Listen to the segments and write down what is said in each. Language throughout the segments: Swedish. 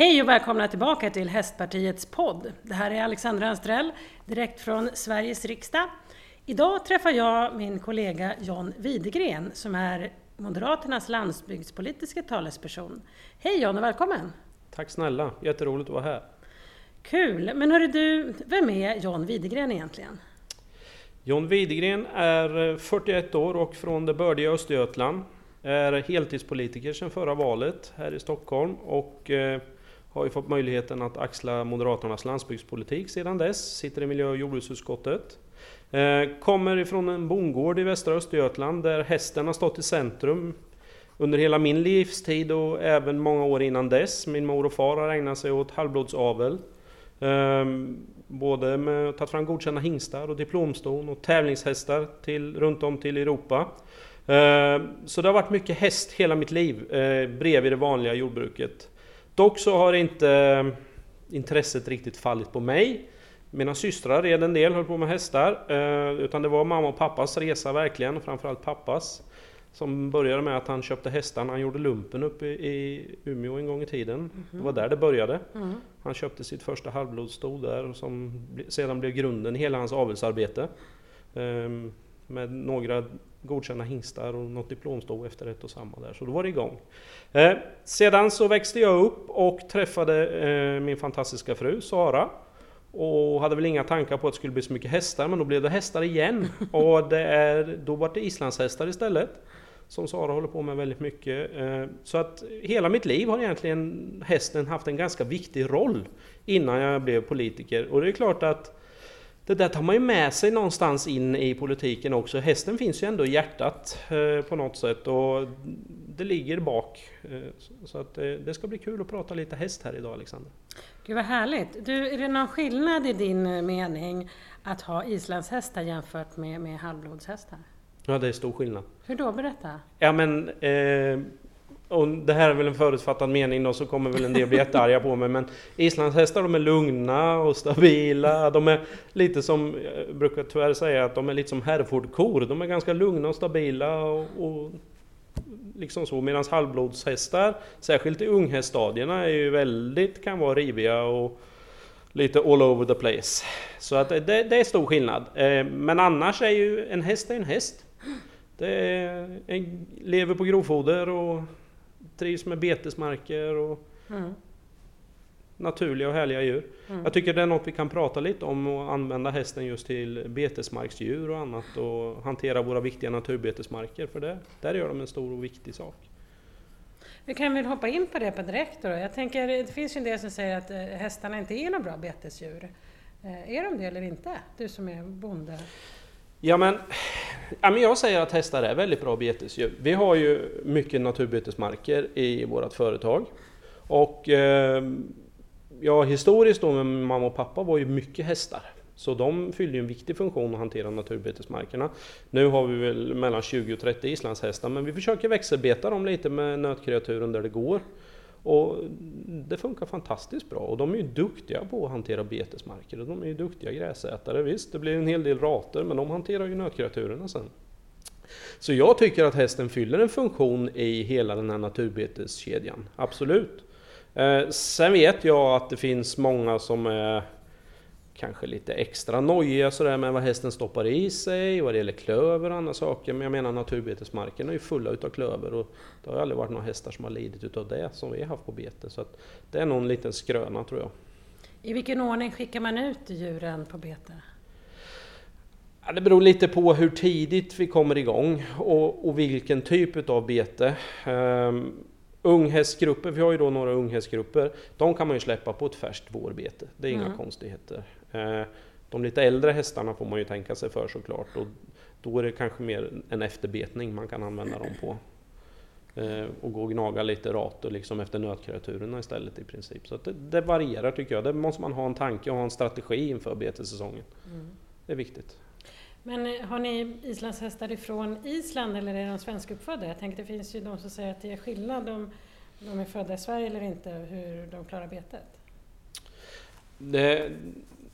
Hej och välkomna tillbaka till Hästpartiets podd. Det här är Alexandra Anstrell, direkt från Sveriges riksdag. Idag träffar jag min kollega John Widegren som är Moderaternas landsbygdspolitiska talesperson. Hej John och välkommen! Tack snälla, jätteroligt att vara här. Kul! Men hörru du, vem är John Widegren egentligen? John Widegren är 41 år och från det bördiga Östergötland. Är heltidspolitiker sedan förra valet här i Stockholm och eh, har ju fått möjligheten att axla Moderaternas landsbygdspolitik sedan dess. Sitter i miljö och jordbruksutskottet. Eh, kommer ifrån en bondgård i västra Östergötland där hästen har stått i centrum under hela min livstid och även många år innan dess. Min mor och far har ägnat sig åt halvblodsavel. Eh, både med att ta fram godkända hingstar och diplomston och tävlingshästar till, runt om till Europa. Eh, så det har varit mycket häst hela mitt liv bredvid det vanliga jordbruket. Dock så har inte intresset riktigt fallit på mig. Mina systrar red en del, höll på med hästar. Eh, utan det var mamma och pappas resa verkligen, framförallt pappas. Som började med att han köpte hästar han gjorde lumpen uppe i Umeå en gång i tiden. Mm -hmm. Det var där det började. Mm. Han köpte sitt första halvblodssto där som sedan blev grunden i hela hans avelsarbete. Um, med några godkända hingstar och något diplomsto efter ett och samma där. Så då var det igång. Eh, sedan så växte jag upp och träffade eh, min fantastiska fru Sara. Och hade väl inga tankar på att det skulle bli så mycket hästar, men då blev det hästar igen. Och det är, då var det islandshästar istället. Som Sara håller på med väldigt mycket. Eh, så att hela mitt liv har egentligen hästen haft en ganska viktig roll innan jag blev politiker. Och det är klart att det där tar man ju med sig någonstans in i politiken också. Hästen finns ju ändå i hjärtat eh, på något sätt och det ligger bak. Eh, så att det ska bli kul att prata lite häst här idag Alexander. Gud vad härligt! Du, är det någon skillnad i din mening att ha islandshästar jämfört med, med halvblodshästar? Ja, det är stor skillnad. Hur då? Berätta! Ja men eh, och det här är väl en förutfattad mening då så kommer väl en del bli jättearga på mig men islandshästar de är lugna och stabila. De är lite som, jag brukar tyvärr säga att de är lite som Herefordkor. De är ganska lugna och stabila och, och liksom så. Medan halvblodshästar, särskilt i unghäststadierna, är ju väldigt, kan vara riviga och lite all over the place. Så att det, det är stor skillnad. Eh, men annars är ju en häst är en häst. Det är, en, lever på grovfoder och trivs med betesmarker och mm. naturliga och härliga djur. Mm. Jag tycker det är något vi kan prata lite om och använda hästen just till betesmarksdjur och annat och hantera våra viktiga naturbetesmarker för det, där gör de en stor och viktig sak. Vi kan väl hoppa in på det på direkt då. Jag tänker, det finns ju en del som säger att eh, hästarna inte är några bra betesdjur. Eh, är de det eller inte? Du som är bonde? Ja men, ja men jag säger att hästar är väldigt bra betesdjur. Vi har ju mycket naturbetesmarker i vårt företag. Och eh, ja, historiskt då med mamma och pappa var ju mycket hästar. Så de fyllde ju en viktig funktion att hantera naturbetesmarkerna. Nu har vi väl mellan 20 och 30 islandshästar men vi försöker växelbeta dem lite med nötkreaturen där det går. Och det funkar fantastiskt bra och de är ju duktiga på att hantera betesmarker och de är ju duktiga gräsätare. Visst, det blir en hel del rater men de hanterar ju nötkreaturerna sen. Så jag tycker att hästen fyller en funktion i hela den här naturbeteskedjan, absolut. Eh, sen vet jag att det finns många som är kanske lite extra nojiga sådär med vad hästen stoppar i sig, vad det gäller klöver och andra saker. Men jag menar naturbetesmarken är ju fulla utav klöver och det har ju aldrig varit några hästar som har lidit utav det som vi har haft på bete. Så att det är nog en liten skröna tror jag. I vilken ordning skickar man ut djuren på bete? Ja, det beror lite på hur tidigt vi kommer igång och, och vilken typ utav bete. Um, Unghästgrupper, vi har ju då några unghästgrupper, de kan man ju släppa på ett färskt vårbete. Det är mm. inga konstigheter. Eh, de lite äldre hästarna får man ju tänka sig för såklart och då är det kanske mer en efterbetning man kan använda dem på. Eh, och gå och gnaga lite rator liksom efter nötkreaturerna istället i princip. Så det, det, varierar tycker jag. Det måste man ha en tanke och ha en strategi inför betessäsongen. Mm. Det är viktigt. Men eh, har ni islandshästar ifrån Island eller är de svenskuppfödda? Jag tänker det finns ju de som säger att det är skillnad om de är födda i Sverige eller inte, hur de klarar betet. Det,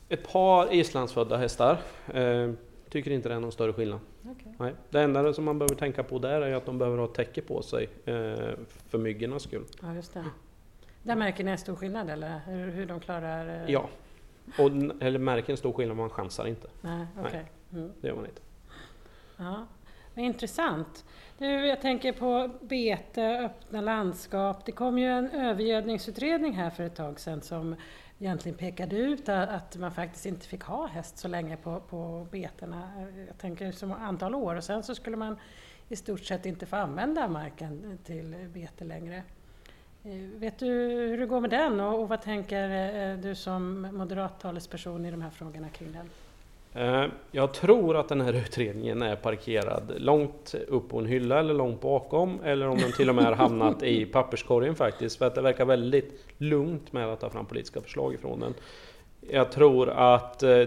ett par islandsfödda hästar. Eh, tycker inte det är någon större skillnad. Okay. Nej. Det enda som man behöver tänka på där är att de behöver ha täcke på sig eh, för myggornas skull. Ja, just det. Där märker ni en stor skillnad eller hur, hur de klarar? eh, Ja, och, eller märker en stor skillnad, man chansar inte. Nej, okej. Mm. Det gör man inte. Ja, intressant. Du, jag tänker på bete, öppna landskap. Det kom ju en övergödningsutredning här för ett tag sedan som egentligen pekade ut att man faktiskt inte fick ha häst så länge på, på betena. Jag tänker som antal år och sen så skulle man i stort sett inte få använda marken till bete längre. Eh, vet du hur det går med den och, och vad tänker eh, du som moderat talesperson i de här frågorna kring den? Eh, Jag tror att den här utredningen är parkerad långt upp på en hylla eller långt bakom eller om den till och med har hamnat i papperskorgen faktiskt för att det verkar väldigt lugnt med att ta fram politiska förslag ifrån den. Jag tror att eh,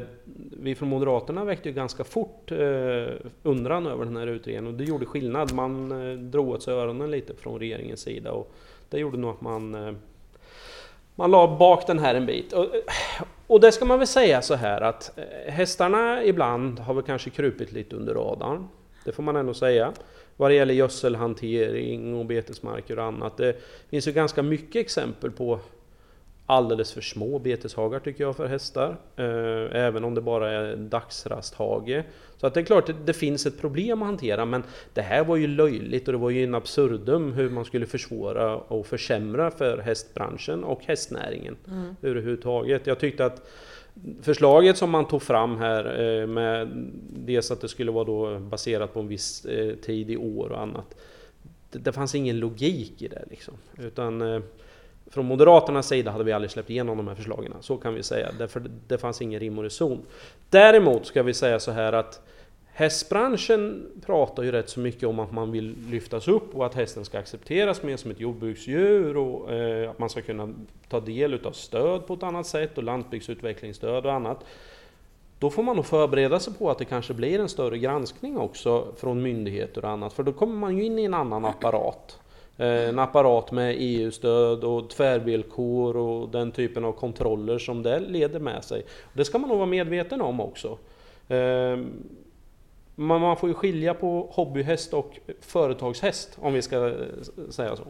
vi från Moderaterna väckte ju ganska fort eh, undran över den här utredningen och det gjorde skillnad. Man drog åt sig öronen lite från regeringens sida och det gjorde nog att man man la bak den här en bit. Och, och det ska man väl säga så här att eh, hästarna ibland har väl kanske krupit lite under radarn. Det får man ändå säga. Vad det gäller gödselhantering och betesmarker och annat. Det finns ju ganska mycket exempel på alldeles för små beteshagar tycker jag för hästar. Eh, även om det bara är dagsrasthage. Så att det är klart det, det finns ett problem att hantera men det här var ju löjligt och det var ju en absurdum hur man skulle försvåra och försämra för hästbranschen och hästnäringen Mm. överhuvudtaget. Jag tyckte att förslaget som man tog fram här eh, med dels att det skulle vara då baserat på en viss eh, tid i år och annat. Det, det fanns ingen logik i det liksom. Utan från Moderaternas sida hade vi aldrig släppt igenom de här förslagen. Så kan vi säga. Därför det fanns ingen rim och reson. Däremot ska vi säga så här att Hästbranschen pratar ju rätt så mycket om att man vill lyftas upp och att hästen ska accepteras mer som ett jordbruksdjur och eh, att man ska kunna ta del utav stöd på ett annat sätt och landsbygdsutvecklingsstöd och annat. Då får man nog förbereda sig på att det kanske blir en större granskning också från myndigheter och annat för då kommer man ju in i en annan apparat. Eh, en apparat med EU-stöd och tvärvillkor och den typen av kontroller som det leder med sig. Det ska man nog vara medveten om också. Ehm, Men man får ju skilja på hobbyhäst och företagshäst om vi ska eh, säga så.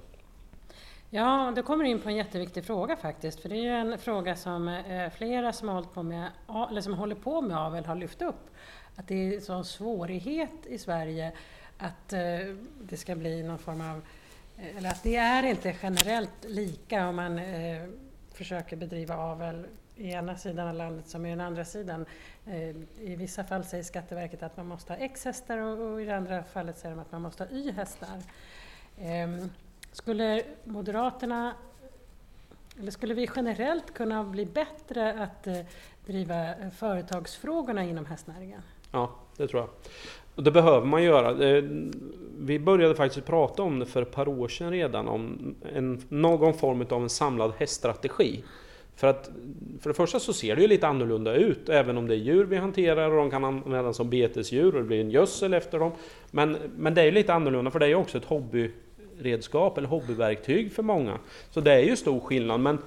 Ja, du kommer in på en jätteviktig fråga faktiskt. För det är ju en fråga som eh, flera som har på med, eller som håller på med avel har lyft upp. Att det är en sån svårighet i Sverige att det ska bli någon form av, eh, Eh, eller att det är inte generellt lika om man eh, försöker bedriva avel i ena sidan av landet som i den andra sidan. Eh, I vissa fall säger Skatteverket att man måste ha X hästar och, och i det andra fallet säger de att man måste ha Y hästar. Eh, Skulle Moderaterna, eller skulle vi generellt kunna bli bättre att eh, driva eh, företagsfrågorna inom hästnäringen? Ja, det tror jag. Och det behöver man göra. Vi började faktiskt prata om det för ett par år sedan redan, om en, någon form av en samlad häststrategi. För att för det första så ser det ju lite annorlunda ut, även om det är djur vi hanterar och de kan användas som betesdjur och det blir en gödsel efter dem. Men, men det är ju lite annorlunda för det är ju också ett hobbyredskap eller hobbyverktyg för många. Så det är ju stor skillnad. Men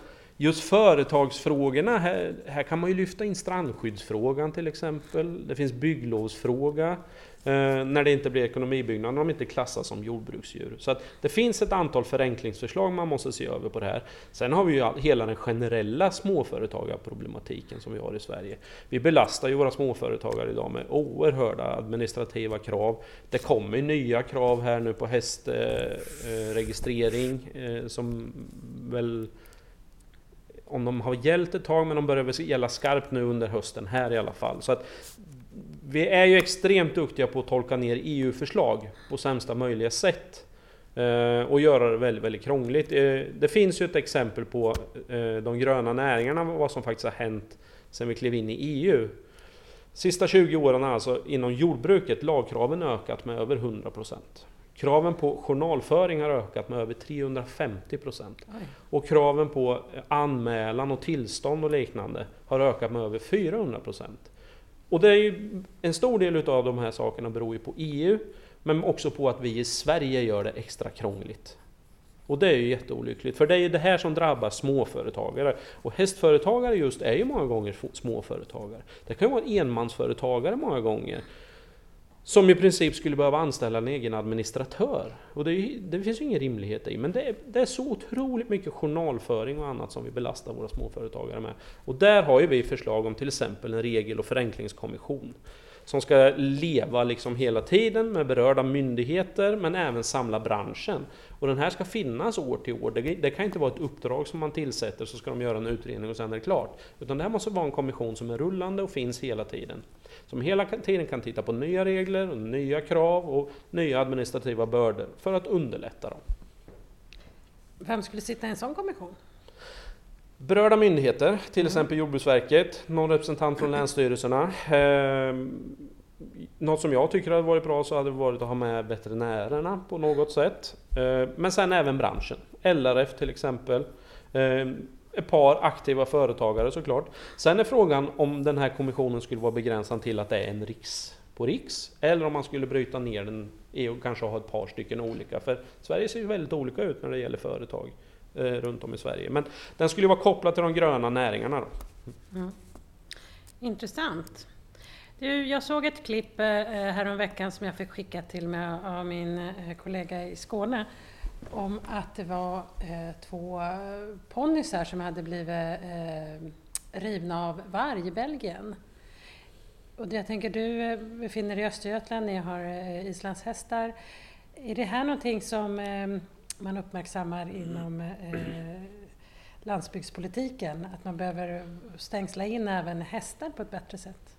just företagsfrågorna, här, här kan man ju lyfta in strandskyddsfrågan till exempel. Det finns bygglovsfråga. Eh, när det inte blir ekonomibyggnad, när de inte klassas som jordbruksdjur. Så att det finns ett antal förenklingsförslag man måste se över på det här. Sen har vi ju hela den generella småföretagarproblematiken som vi har i Sverige. Vi belastar ju våra småföretagare idag med oerhörda administrativa krav. Det kommer nya krav här nu på hästregistrering eh, som väl om de har gällt ett tag men de börjar väl gälla skarpt nu under hösten här i alla fall. Så att vi är ju extremt duktiga på att tolka ner EU-förslag på sämsta möjliga sätt. Eh, och göra det väldigt, väldigt krångligt. Eh, det finns ju ett exempel på eh, de gröna näringarna, vad som faktiskt har hänt sedan vi klev in i EU. Sista 20 åren alltså inom jordbruket lagkraven ökat med över 100 procent. Kraven på journalföring har ökat med över 350%. Oj. Och kraven på anmälan och tillstånd och liknande har ökat med över 400%. Och det är ju, en stor del utav de här sakerna beror ju på EU, men också på att vi i Sverige gör det extra krångligt. Och det är ju jätteolyckligt, för det är ju det här som drabbar småföretagare. Och hästföretagare just är ju många gånger småföretagare. Det kan ju vara en enmansföretagare många gånger som i princip skulle behöva anställa en egen administratör. Och det, det finns ju ingen rimlighet i, men det är, det är, så otroligt mycket journalföring och annat som vi belastar våra småföretagare med. Och där har ju vi förslag om till exempel en regel och förenklingskommission som ska leva liksom hela tiden med berörda myndigheter men även samla branschen. Och den här ska finnas år till år. Det, det, kan inte vara ett uppdrag som man tillsätter så ska de göra en utredning och sen är det klart. Utan det här måste vara en kommission som är rullande och finns hela tiden. Som hela tiden kan titta på nya regler, och nya krav och nya administrativa bördor för att underlätta dem. Vem skulle sitta i en sån kommission? Berörda myndigheter, till mm. exempel Jordbruksverket, någon representant från länsstyrelserna. Eh, något som jag tycker hade varit bra så hade det varit att ha med veterinärerna på något sätt. Eh, men sen även branschen. LRF till exempel. Eh, ett par aktiva företagare såklart. Sen är frågan om den här kommissionen skulle vara begränsad till att det är en riks på riks eller om man skulle bryta ner den och kanske ha ett par stycken olika. För Sverige ser ju väldigt olika ut när det gäller företag eh, runt om i Sverige. Men den skulle vara kopplad till de gröna näringarna. Då. Mm. Intressant. Du, jag såg ett klipp eh, eh, häromveckan som jag fick skicka till mig av min eh, kollega i Skåne om att det var eh, två ponnysar som hade blivit eh, rivna av varg i Belgien. Och jag tänker, du eh, befinner dig i Östergötland, ni har eh, islandshästar. Är det här någonting som eh, man uppmärksammar inom eh, landsbygdspolitiken? Att man behöver stängsla in även hästar på ett bättre sätt?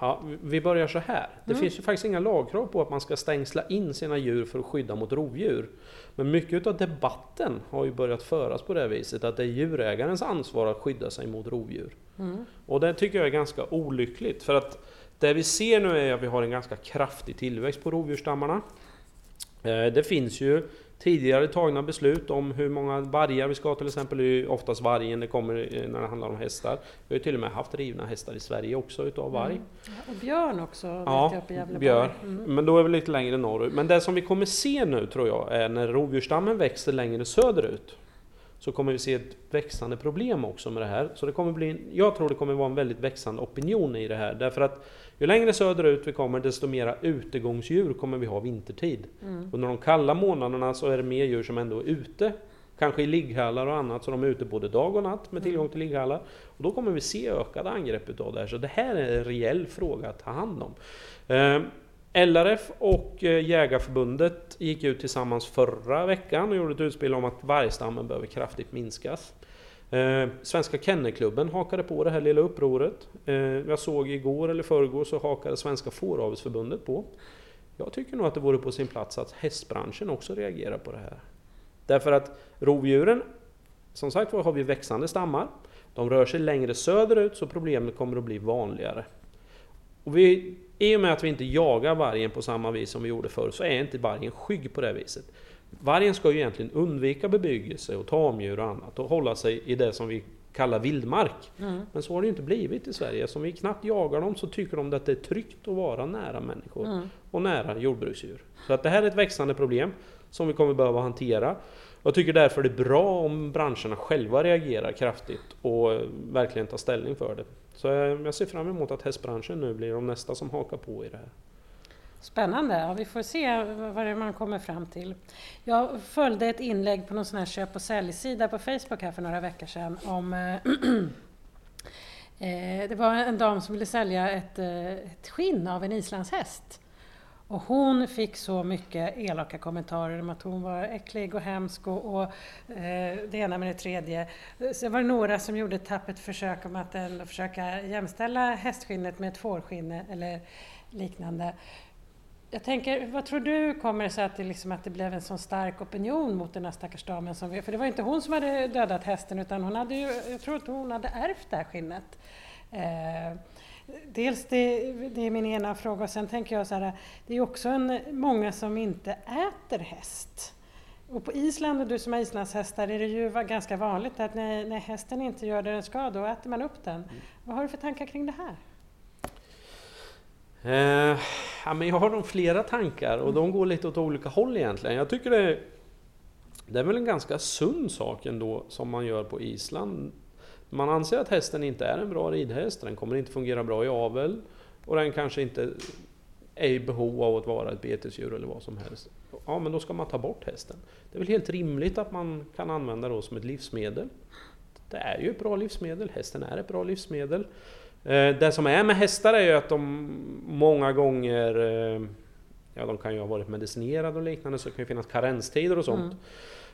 Ja, vi börjar så här. Det mm. finns ju faktiskt inga lagkrav på att man ska stängsla in sina djur för att skydda mot rovdjur. Men mycket av debatten har ju börjat föras på det viset att det är djurägarens ansvar att skydda sig mot rovdjur. Mm. Och det tycker jag är ganska olyckligt för att det vi ser nu är att vi har en ganska kraftig tillväxt på rovdjursstammarna. Eh, det finns ju tidigare tagna beslut om hur många vargar vi ska ha till exempel. Det är oftast vargen det kommer när det handlar om hästar. Vi har till och med haft rivna hästar i Sverige också utav varg. Mm. Och björn också ja, vet jag uppe björn. Mm. Men då är vi lite längre norrut. Men det som vi kommer se nu tror jag är när rovdjursstammen växer längre söderut så kommer vi se ett växande problem också med det här. Så det kommer bli, jag tror det kommer vara en väldigt växande opinion i det här. Därför att ju längre söderut vi kommer desto mera utegångsdjur kommer vi ha vintertid. Mm. Under de kalla månaderna så är det mer djur som ändå är ute. Kanske i ligghallar och annat, så de är ute både dag och natt med mm. tillgång till ligghallar. Och då kommer vi se ökade angrepp utav det här. Så det här är en reell fråga att ta hand om. Eh, LRF och eh, Jägarförbundet gick ut tillsammans förra veckan och gjorde ett utspel om att vargstammen behöver kraftigt minskas. Eh, Svenska Kennelklubben hakade på det här lilla upproret. Eh, jag såg igår eller förrgår så hakade Svenska Fåravelsförbundet på. Jag tycker nog att det vore på sin plats att hästbranschen också reagerar på det här. Därför att rovdjuren, som sagt har vi växande stammar. De rör sig längre söderut så problemet kommer att bli vanligare. Och vi, I och med att vi inte jagar vargen på samma vis som vi gjorde förr så är inte vargen skygg på det viset. Vargen ska ju egentligen undvika bebyggelse och tamdjur och annat och hålla sig i det som vi kallar vildmark. Mm. Men så har det ju inte blivit i Sverige. Som vi knappt jagar dem så tycker de att det är tryggt att vara nära människor mm. och nära jordbruksdjur. Så att det här är ett växande problem som vi kommer behöva hantera. Jag tycker därför det är bra om branscherna själva reagerar kraftigt och verkligen tar ställning för det. Så jag ser fram emot att hästbranschen nu blir de nästa som hakar på i det här. Spännande, ja, vi får se vad det man kommer fram till. Jag följde ett inlägg på någon sån här köp och säljsida på Facebook här för några veckor sedan om eh, eh, Det var en dam som ville sälja ett, eh, ett skinn av en islandshäst. Och hon fick så mycket elaka kommentarer om att hon var äcklig och hemsk och, och eh, det ena med det tredje. Sen var det några som gjorde ett tappert försök om att ändå försöka jämställa hästskinnet med ett fårskinne eller liknande. Jag tänker, vad tror du kommer sig att det, liksom, att det blev en så stark opinion mot den här stackars damen? Som, för det var inte hon som hade dödat hästen utan hon hade ju, jag tror att hon hade ärvt det här skinnet. Eh, dels det, det, är min ena fråga och sen tänker jag så här, det är också en, många som inte äter häst. Och på Island, och du som har islandshästar, är det ju ganska vanligt att när, när hästen inte gör det den ska, då äter man upp den. Mm. Vad har du för tankar kring det här? Eh, ja, men jag har nog flera tankar och de går lite åt olika håll egentligen. Jag tycker det, är... det är väl en ganska sund sak ändå som man gör på Island. Man anser att hästen inte är en bra ridhäst, den kommer inte fungera bra i avel. och den kanske inte är i behov av att vara ett betesdjur eller vad som helst. Ja, men då ska man ta bort hästen. Det är väl helt rimligt att man kan använda det som ett livsmedel. Det är ju ett bra livsmedel, hästen är ett bra livsmedel. Eh, det som är med hästar är ju att de många gånger eh, Ja, de kan ju ha varit medicinerade och liknande så det kan ju finnas karenstider och sånt.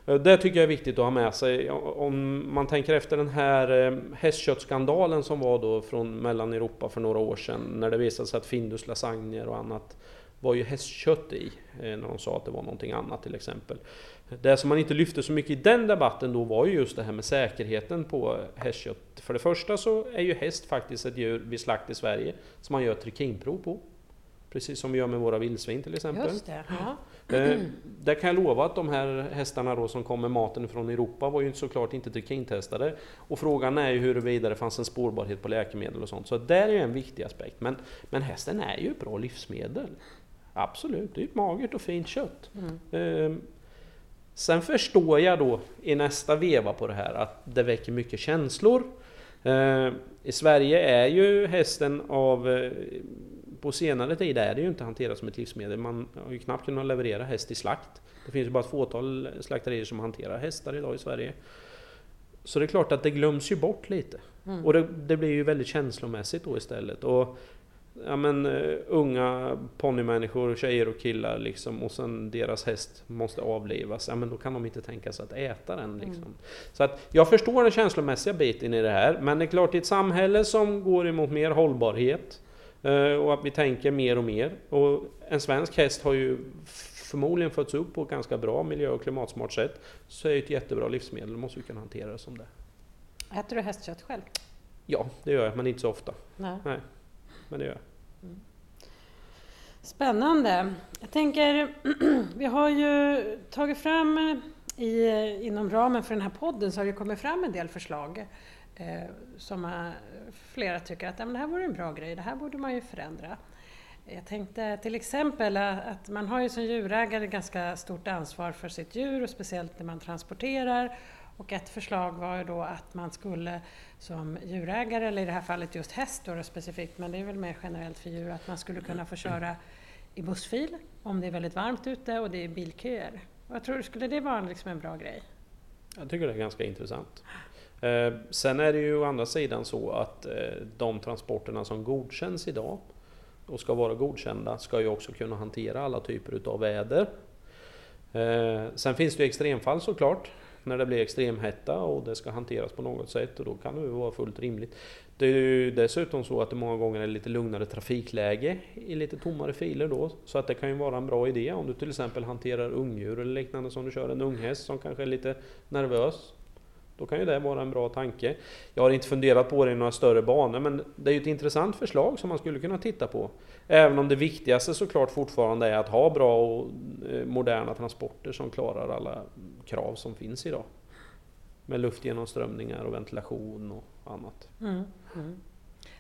Mm. Det tycker jag är viktigt att ha med sig. Om man tänker efter den här hästköttskandalen som var då från Mellaneuropa för några år sedan när det visade sig att Findus lasagner och annat var ju hästkött i. När de sa att det var någonting annat till exempel. Det som man inte lyfte så mycket i den debatten då var ju just det här med säkerheten på hästkött. För det första så är ju häst faktiskt ett djur vid slakt i Sverige som man gör trikinprov på. Precis som vi gör med våra vildsvin till exempel. Just det, ja. Eh, där kan jag lova att de här hästarna då som kom med maten från Europa var ju såklart inte trikintestade. Och frågan är ju huruvida det fanns en spårbarhet på läkemedel och sånt. Så där är en viktig aspekt. Men, men hästen är ju ett bra livsmedel. Absolut, det är ett magert och fint kött. Mm. Eh, sen förstår jag då i nästa veva på det här att det väcker mycket känslor. Eh, I Sverige är ju hästen av eh, på senare tid är det ju inte hanterat som ett livsmedel. Man har ju knappt kunnat leverera häst i slakt. Det finns ju bara ett fåtal slakterier som hanterar hästar idag i Sverige. Så det är klart att det glöms ju bort lite. Mm. Och det, det, blir ju väldigt känslomässigt då istället. Och, ja, men, uh, unga ponnymänniskor, tjejer och killar liksom, och sen deras häst måste avlivas. Ja, men då kan de inte tänka sig att äta den. Liksom. Mm. Så att jag förstår den känslomässiga biten i det här. Men det är klart, i ett samhälle som går emot mer hållbarhet Eh, och att vi tänker mer och mer. Och en svensk häst har ju förmodligen fötts upp på ett ganska bra miljö och klimatsmart sätt. Så är det ett jättebra livsmedel, då måste vi kunna hantera det som det. Äter du hästkött själv? Ja, det gör jag, men inte så ofta. Nej. Nej men det gör jag. Spännande! Jag tänker, vi har ju tagit fram i, inom ramen för den här podden så har det kommit fram en del förslag eh, som eh, flera tycker att ja, men det här vore en bra grej, det här borde man ju förändra. Jag tänkte till exempel att man har ju som djurägare ganska stort ansvar för sitt djur och speciellt när man transporterar. Och ett förslag var ju då att man skulle som djurägare, eller i det här fallet just häst då specifikt, men det är väl mer generellt för djur, att man skulle kunna få köra i bussfil om det är väldigt varmt ute och det är bilköer. Jag tror skulle det vara liksom en bra grej? Jag tycker det är ganska intressant. Eh, sen är det ju å andra sidan så att eh, de transporterna som godkänns idag och ska vara godkända ska ju också kunna hantera alla typer utav väder. Eh, sen finns det ju extremfall såklart när det blir extremhetta och det ska hanteras på något sätt och då kan det vara fullt rimligt. Det är ju dessutom så att det många gånger är lite lugnare trafikläge i lite tommare filer då. Så att det kan ju vara en bra idé om du till exempel hanterar ungdjur eller liknande som du kör en unghäst som kanske är lite nervös. Då kan ju det vara en bra tanke. Jag har inte funderat på det i några större banor men det är ju ett intressant förslag som man skulle kunna titta på. Även om det viktigaste såklart fortfarande är att ha bra och eh, moderna transporter som klarar alla krav som finns idag. Med luftgenomströmningar och ventilation och annat. Mm, mm.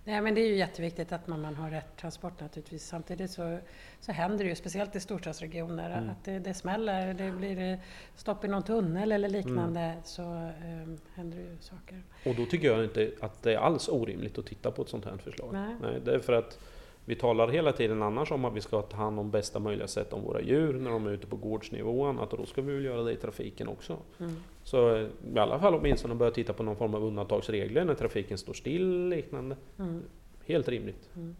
Nej, men det är ju jätteviktigt att man, man har rätt transport naturligtvis. Samtidigt så, så händer det ju, speciellt i storstadsregioner, mm. att det, det smäller, det blir stopp i någon tunnel eller liknande, mm. så um, händer det ju saker. Och då tycker jag inte att det är alls orimligt att titta på ett sånt här förslag. Nej. Nej det är för att vi talar hela tiden annars om att vi ska ta hand om bästa möjliga sätt om våra djur när de är ute på gårdsnivå och annat och då ska vi väl göra det i trafiken också. Mm. Så eh, i alla fall åtminstone börja titta på någon form av undantagsregler när trafiken står still liknande. Mm. Helt rimligt. Mm.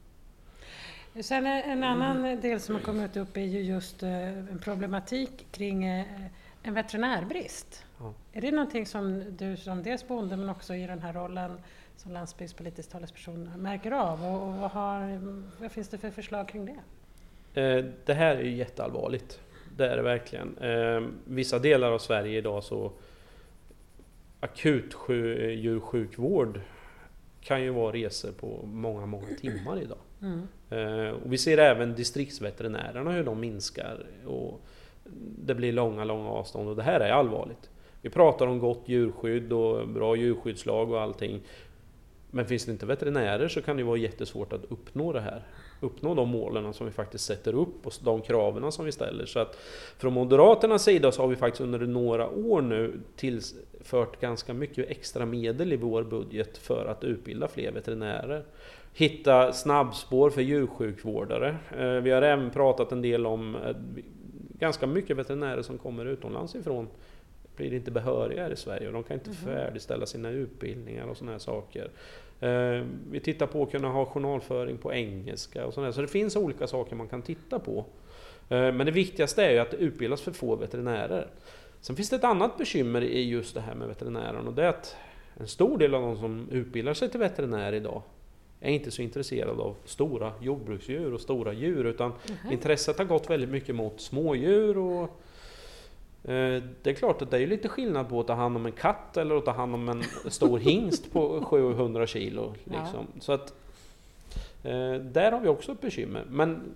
Sen en annan del som har kommit upp är ju just eh, en problematik kring eh, en veterinärbrist. Ja. Är det någonting som du som dels bonde men också i den här rollen som landsbygdspolitisk talesperson märker av och, och vad, har, vad finns det för förslag kring det? Eh, det här är ju jätteallvarligt. Det är det verkligen. Eh, vissa delar av Sverige idag så akut djursjukvård kan ju vara resor på många, många timmar idag. Mm. Eh, och vi ser även distriktsveterinärerna hur de minskar och det blir långa, långa avstånd och det här är allvarligt. Vi pratar om gott djurskydd och bra djurskyddslag och allting. Men finns det inte veterinärer så kan det vara jättesvårt att uppnå det här. Uppnå de målen som vi faktiskt sätter upp och de kraven som vi ställer. Så att från Moderaternas sida så har vi faktiskt under några år nu tillfört ganska mycket extra medel i vår budget för att utbilda fler veterinärer. Hitta snabbspår för djursjukvårdare. Eh, vi har även pratat en del om eh, ganska mycket veterinärer som kommer utomlands ifrån blir inte behöriga här i Sverige och de kan inte mm. färdigställa sina utbildningar och sådana här saker. Eh, vi tittar på att kunna ha journalföring på engelska och sådär. Så det finns olika saker man kan titta på. Eh, men det viktigaste är ju att det utbildas för få veterinärer. Sen finns det ett annat bekymmer i just det här med veterinären och det är att en stor del av de som utbildar sig till veterinär idag är inte så intresserade av stora jordbruksdjur och stora djur utan mm. intresset har gått väldigt mycket mot smådjur och det är klart att det är lite skillnad på att ta hand om en katt eller att ta hand om en stor hingst på 700 kilo. Liksom. Ja. Så att, eh, där har vi också ett bekymmer. Men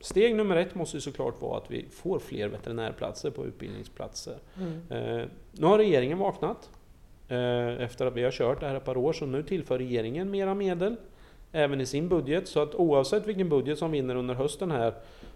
steg nummer ett måste ju såklart vara att vi får fler veterinärplatser på utbildningsplatser. Mm. Eh, nu har regeringen vaknat efter att vi har kört det här ett par år, så nu tillför regeringen mera medel även i sin budget. Så att oavsett vilken budget som vinner under hösten här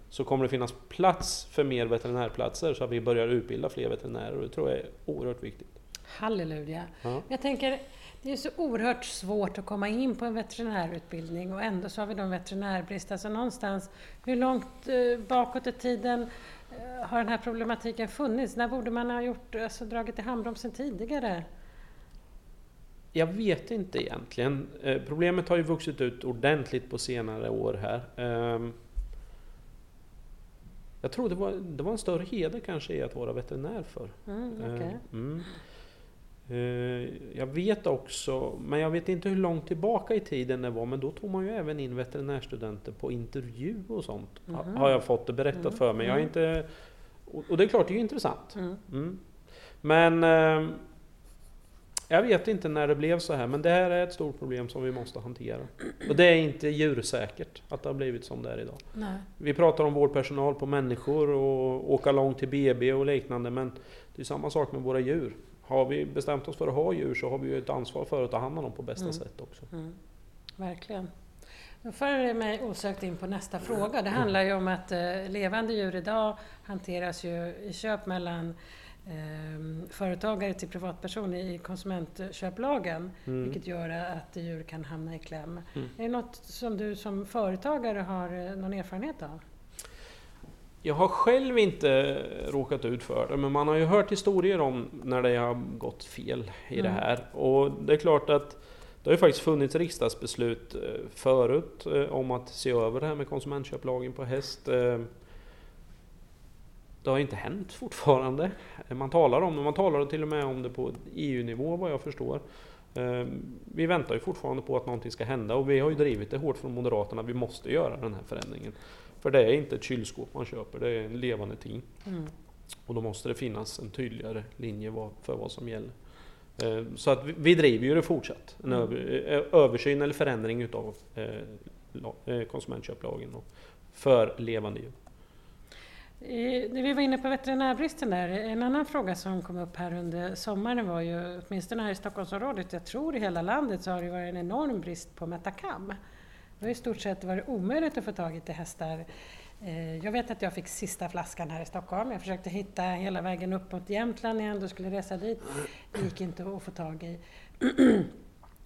så kommer det finnas plats för mer veterinärplatser så att vi börjar utbilda fler veterinärer och det tror jag är oerhört viktigt. Halleluja! Ja. Jag tänker, det är så oerhört svårt att komma in på en veterinärutbildning och ändå så har vi då veterinärbrist. Alltså någonstans, hur långt eh, bakåt i tiden eh, har den här problematiken funnits? När borde man ha gjort, alltså, dragit i handbromsen tidigare? Jag vet inte egentligen. Eh, problemet har ju vuxit ut ordentligt på senare år här. Jag tror det var, det var en större heder kanske i att vara veterinär för. Mm, okay. Eh, mm. Eh, jag vet också, men jag vet inte hur långt tillbaka i tiden det var, men då tog man ju även in veterinärstudenter på intervju och sånt. Mm. Har jag fått det berättat mm. för mig. Jag har mm. inte, och det är klart, det är ju intressant. Mm. Men eh, jag vet inte när det blev så här, men det här är ett stort problem som vi måste hantera. Och det är inte djursäkert att det har blivit som det är idag. Nej. Vi pratar om vårdpersonal på människor och åka långt till BB och liknande, men det är samma sak med våra djur. Har vi bestämt oss för att ha djur så har vi ju ett ansvar för att ta hand om dem på bästa mm. sätt också. Mm. Verkligen. Då för det mig osökt in på nästa fråga. Det handlar ju om att eh, levande djur idag hanteras ju i köp mellan företagare till privatperson i konsumentköplagen, mm. vilket gör att djur kan hamna i kläm. Mm. Är det något som du som företagare har eh, någon erfarenhet av? Jag har själv inte råkat ut för det, men man har ju hört historier om när det har gått fel i mm. det här. Och det är klart att det har ju faktiskt funnits riksdagsbeslut eh, förut eh, om att se över det här med konsumentköplagen på häst. Det har inte hänt fortfarande. Man talar om det, man talar till och med om det på EU-nivå vad jag förstår. Ehm, vi väntar ju fortfarande på att någonting ska hända och vi har ju drivit det hårt från Moderaterna. Vi måste göra den här förändringen. För det är inte ett kylskåp man köper, det är en levande ting. Mm. Och då måste det finnas en tydligare linje för vad som gäller. Ehm, så att vi driver ju det fortsatt. En mm. översyn eller förändring utav eh, eh, konsumentköplagen för levande djur. Vi var inne på veterinärbristen där. En annan fråga som kom upp här under sommaren var ju, åtminstone här i Stockholmsområdet, jag tror i hela landet, så har det varit en enorm brist på Metacam. Det har i stort sett varit omöjligt att få tag i till hästar. Eh, jag vet att jag fick sista flaskan här i Stockholm. Jag försökte hitta hela vägen upp mot Jämtland igen, då skulle resa dit. Det gick inte att få tag i.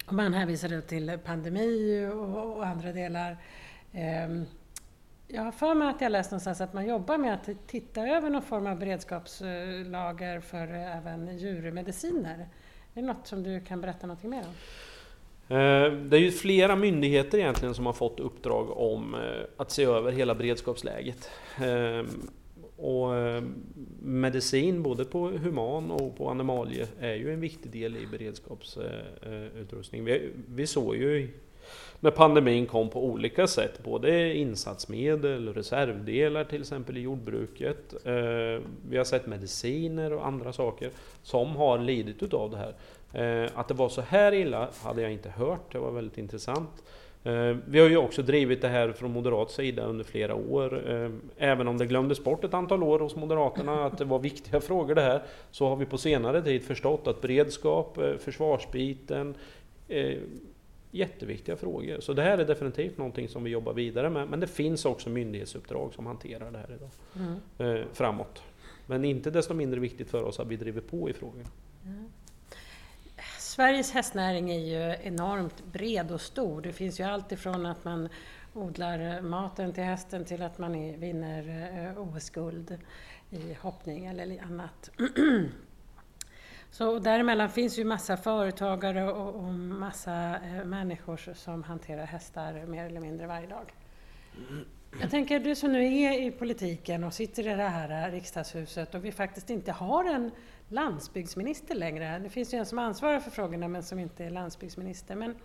Man hänvisade till pandemi och andra delar. Ehm, jag har för mig att jag läst någonstans att man jobbar med att titta över någon form av beredskapslager för även djurmediciner. Är det något som du kan berätta något mer om? Eh, det är ju flera myndigheter egentligen som har fått uppdrag om eh, att se över hela beredskapsläget. Eh, och medicin, både på human och på animalie, är ju en viktig del i beredskapsutrustning. Vi, vi såg ju när pandemin kom på olika sätt. Både insatsmedel, reservdelar till exempel i jordbruket. Eh, vi har sett mediciner och andra saker som har lidit utav det här. Eh, att det var så här illa hade jag inte hört, det var väldigt intressant. Eh, vi har ju också drivit det här från moderat sida under flera år. Även om det glömdes bort ett antal år hos Moderaterna att det var viktiga frågor det här, så har vi på senare tid förstått att beredskap, försvarsbiten, jätteviktiga frågor. Så det här är definitivt någonting som vi jobbar vidare med. Men det finns också myndighetsuppdrag som hanterar det här idag. Mm. Eh, framåt. Men inte desto mindre viktigt för oss att vi driver på i frågan. Mm. Sveriges hästnäring är ju enormt bred och stor. Det finns ju allt ifrån att man odlar maten till hästen till att man vinner eh, OS-guld i hoppning eller annat. Så däremellan finns ju massa företagare och, och massa eh, människor som hanterar hästar mer eller mindre varje dag. Jag tänker du som nu är i politiken och sitter i det här riksdagshuset och vi faktiskt inte har en landsbygdsminister längre. Det finns ju en som ansvarar för frågorna men som inte är landsbygdsminister. Men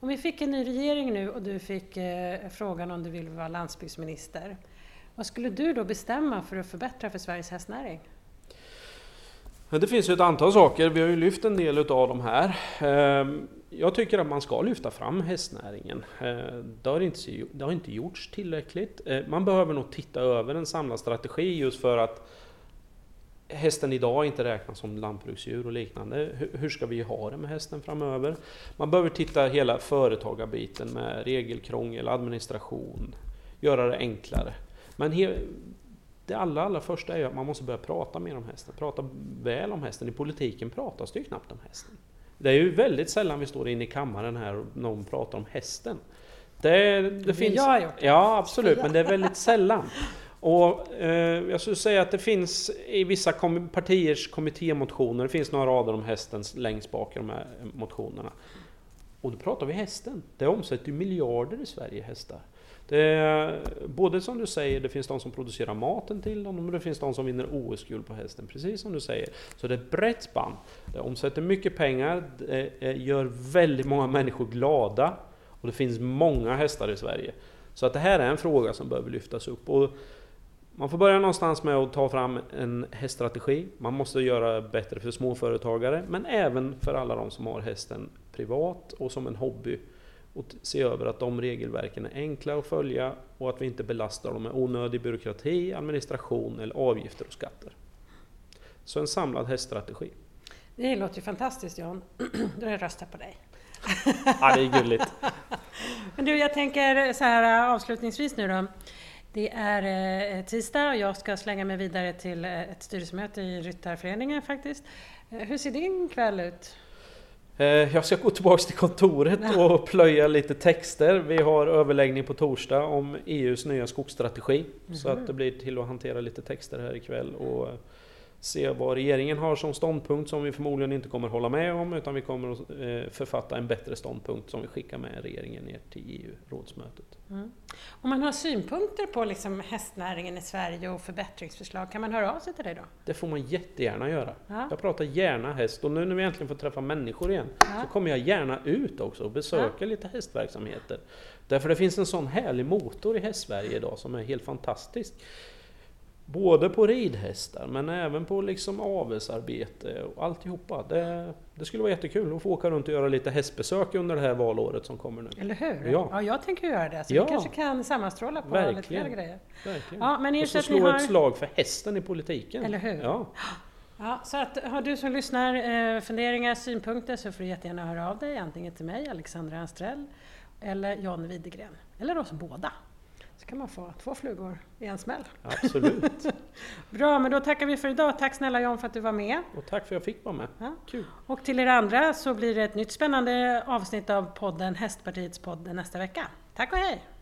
om vi fick en ny regering nu och du fick eh, frågan om du vill vara landsbygdsminister. Vad skulle du då bestämma för att förbättra för Sveriges hästnäring? Det finns ju ett antal saker, vi har ju lyft en del utav de här. Ehm, jag tycker att man ska lyfta fram hästnäringen. Ehm, det har inte, det har inte gjorts tillräckligt. Ehm, man behöver nog titta över en samlad strategi just för att hästen idag inte räknas som lantbruksdjur och liknande. Hur ska vi ha det med hästen framöver? Man behöver titta hela företagarbiten med regelkrångel, administration, göra det enklare. Men det allra, allra första är att man måste börja prata mer om hästen, prata väl om hästen. I politiken pratas det ju knappt om hästen. Det är ju väldigt sällan vi står inne i kammaren här och någon pratar om hästen. Det, det, det finns... Jag har gjort det. Ja, absolut, men det är väldigt sällan. Och eh, jag skulle säga att det finns i vissa kom partiers kommittémotioner, det finns några rader om hästen längst bak i de här motionerna. Och då pratar vi hästen. Det omsätter ju miljarder i Sverige, hästar. Det är, både som du säger, det finns de som producerar maten till dem, och det finns de som vinner OS-guld på hästen, precis som du säger. Så det är ett brett spann. Det omsätter mycket pengar, det eh, gör väldigt många människor glada, och det finns många hästar i Sverige. Så att det här är en fråga som behöver lyftas upp. Och man får börja någonstans med att ta fram en häststrategi. Man måste göra bättre för småföretagare, men även för alla de som har hästen privat och som en hobby och se över att de regelverken är enkla att följa och att vi inte belastar dem med onödig byråkrati, administration eller avgifter och skatter. Så en samlad häststrategi. Det låter ju fantastiskt John. Då jag röstar på dig. Ja, det är gulligt. Men du, jag tänker så här avslutningsvis nu då. Det är eh, tisdag och jag ska slänga mig vidare till eh, ett styrelsemöte i Ryttarföreningen faktiskt. Eh, hur ser din kväll ut? Eh, jag ska gå tillbaks till kontoret och plöja lite texter. Vi har överläggning på torsdag om EUs nya skogsstrategi. Mm. Så att det blir till att hantera lite texter här ikväll och se vad regeringen har som ståndpunkt som vi förmodligen inte kommer hålla med om utan vi kommer att eh, författa en bättre ståndpunkt som vi skickar med regeringen ner till EU-rådsmötet. Mm. Om man har synpunkter på liksom hästnäringen i Sverige och förbättringsförslag, kan man höra av sig till dig då? Det får man jättegärna göra. Ja. Jag pratar gärna häst och nu när vi äntligen får träffa människor igen ja. så kommer jag gärna ut också och besöka ja. lite hästverksamheter. Därför det finns en sån härlig motor i hästsverige idag som är helt fantastisk. Både på ridhästar men även på liksom avelsarbete och alltihopa. Det, det skulle vara jättekul att få åka runt och göra lite hästbesök under det här valåret som kommer nu. Eller hur? Ja, ja jag tänker göra det. Så ja. vi kanske kan sammanstråla på Verkligen. lite fler grejer. Verkligen. Ja, men och så slå har... ett slag för hästen i politiken. Eller hur? Ja. Ja, så att, har du som lyssnar eh, funderingar, synpunkter så får du jättegärna höra av dig antingen till mig, Alexandra Anstrell, eller John Widegren. Eller oss båda så kan man få två flugor i en smäll. Absolut. Bra, men då tackar vi för idag. Tack snälla John för att du var med. Och tack för att jag fick vara med. Ja. Kul. Och till er andra så blir det ett nytt spännande avsnitt av podden Hästpartiets podd nästa vecka. Tack och hej!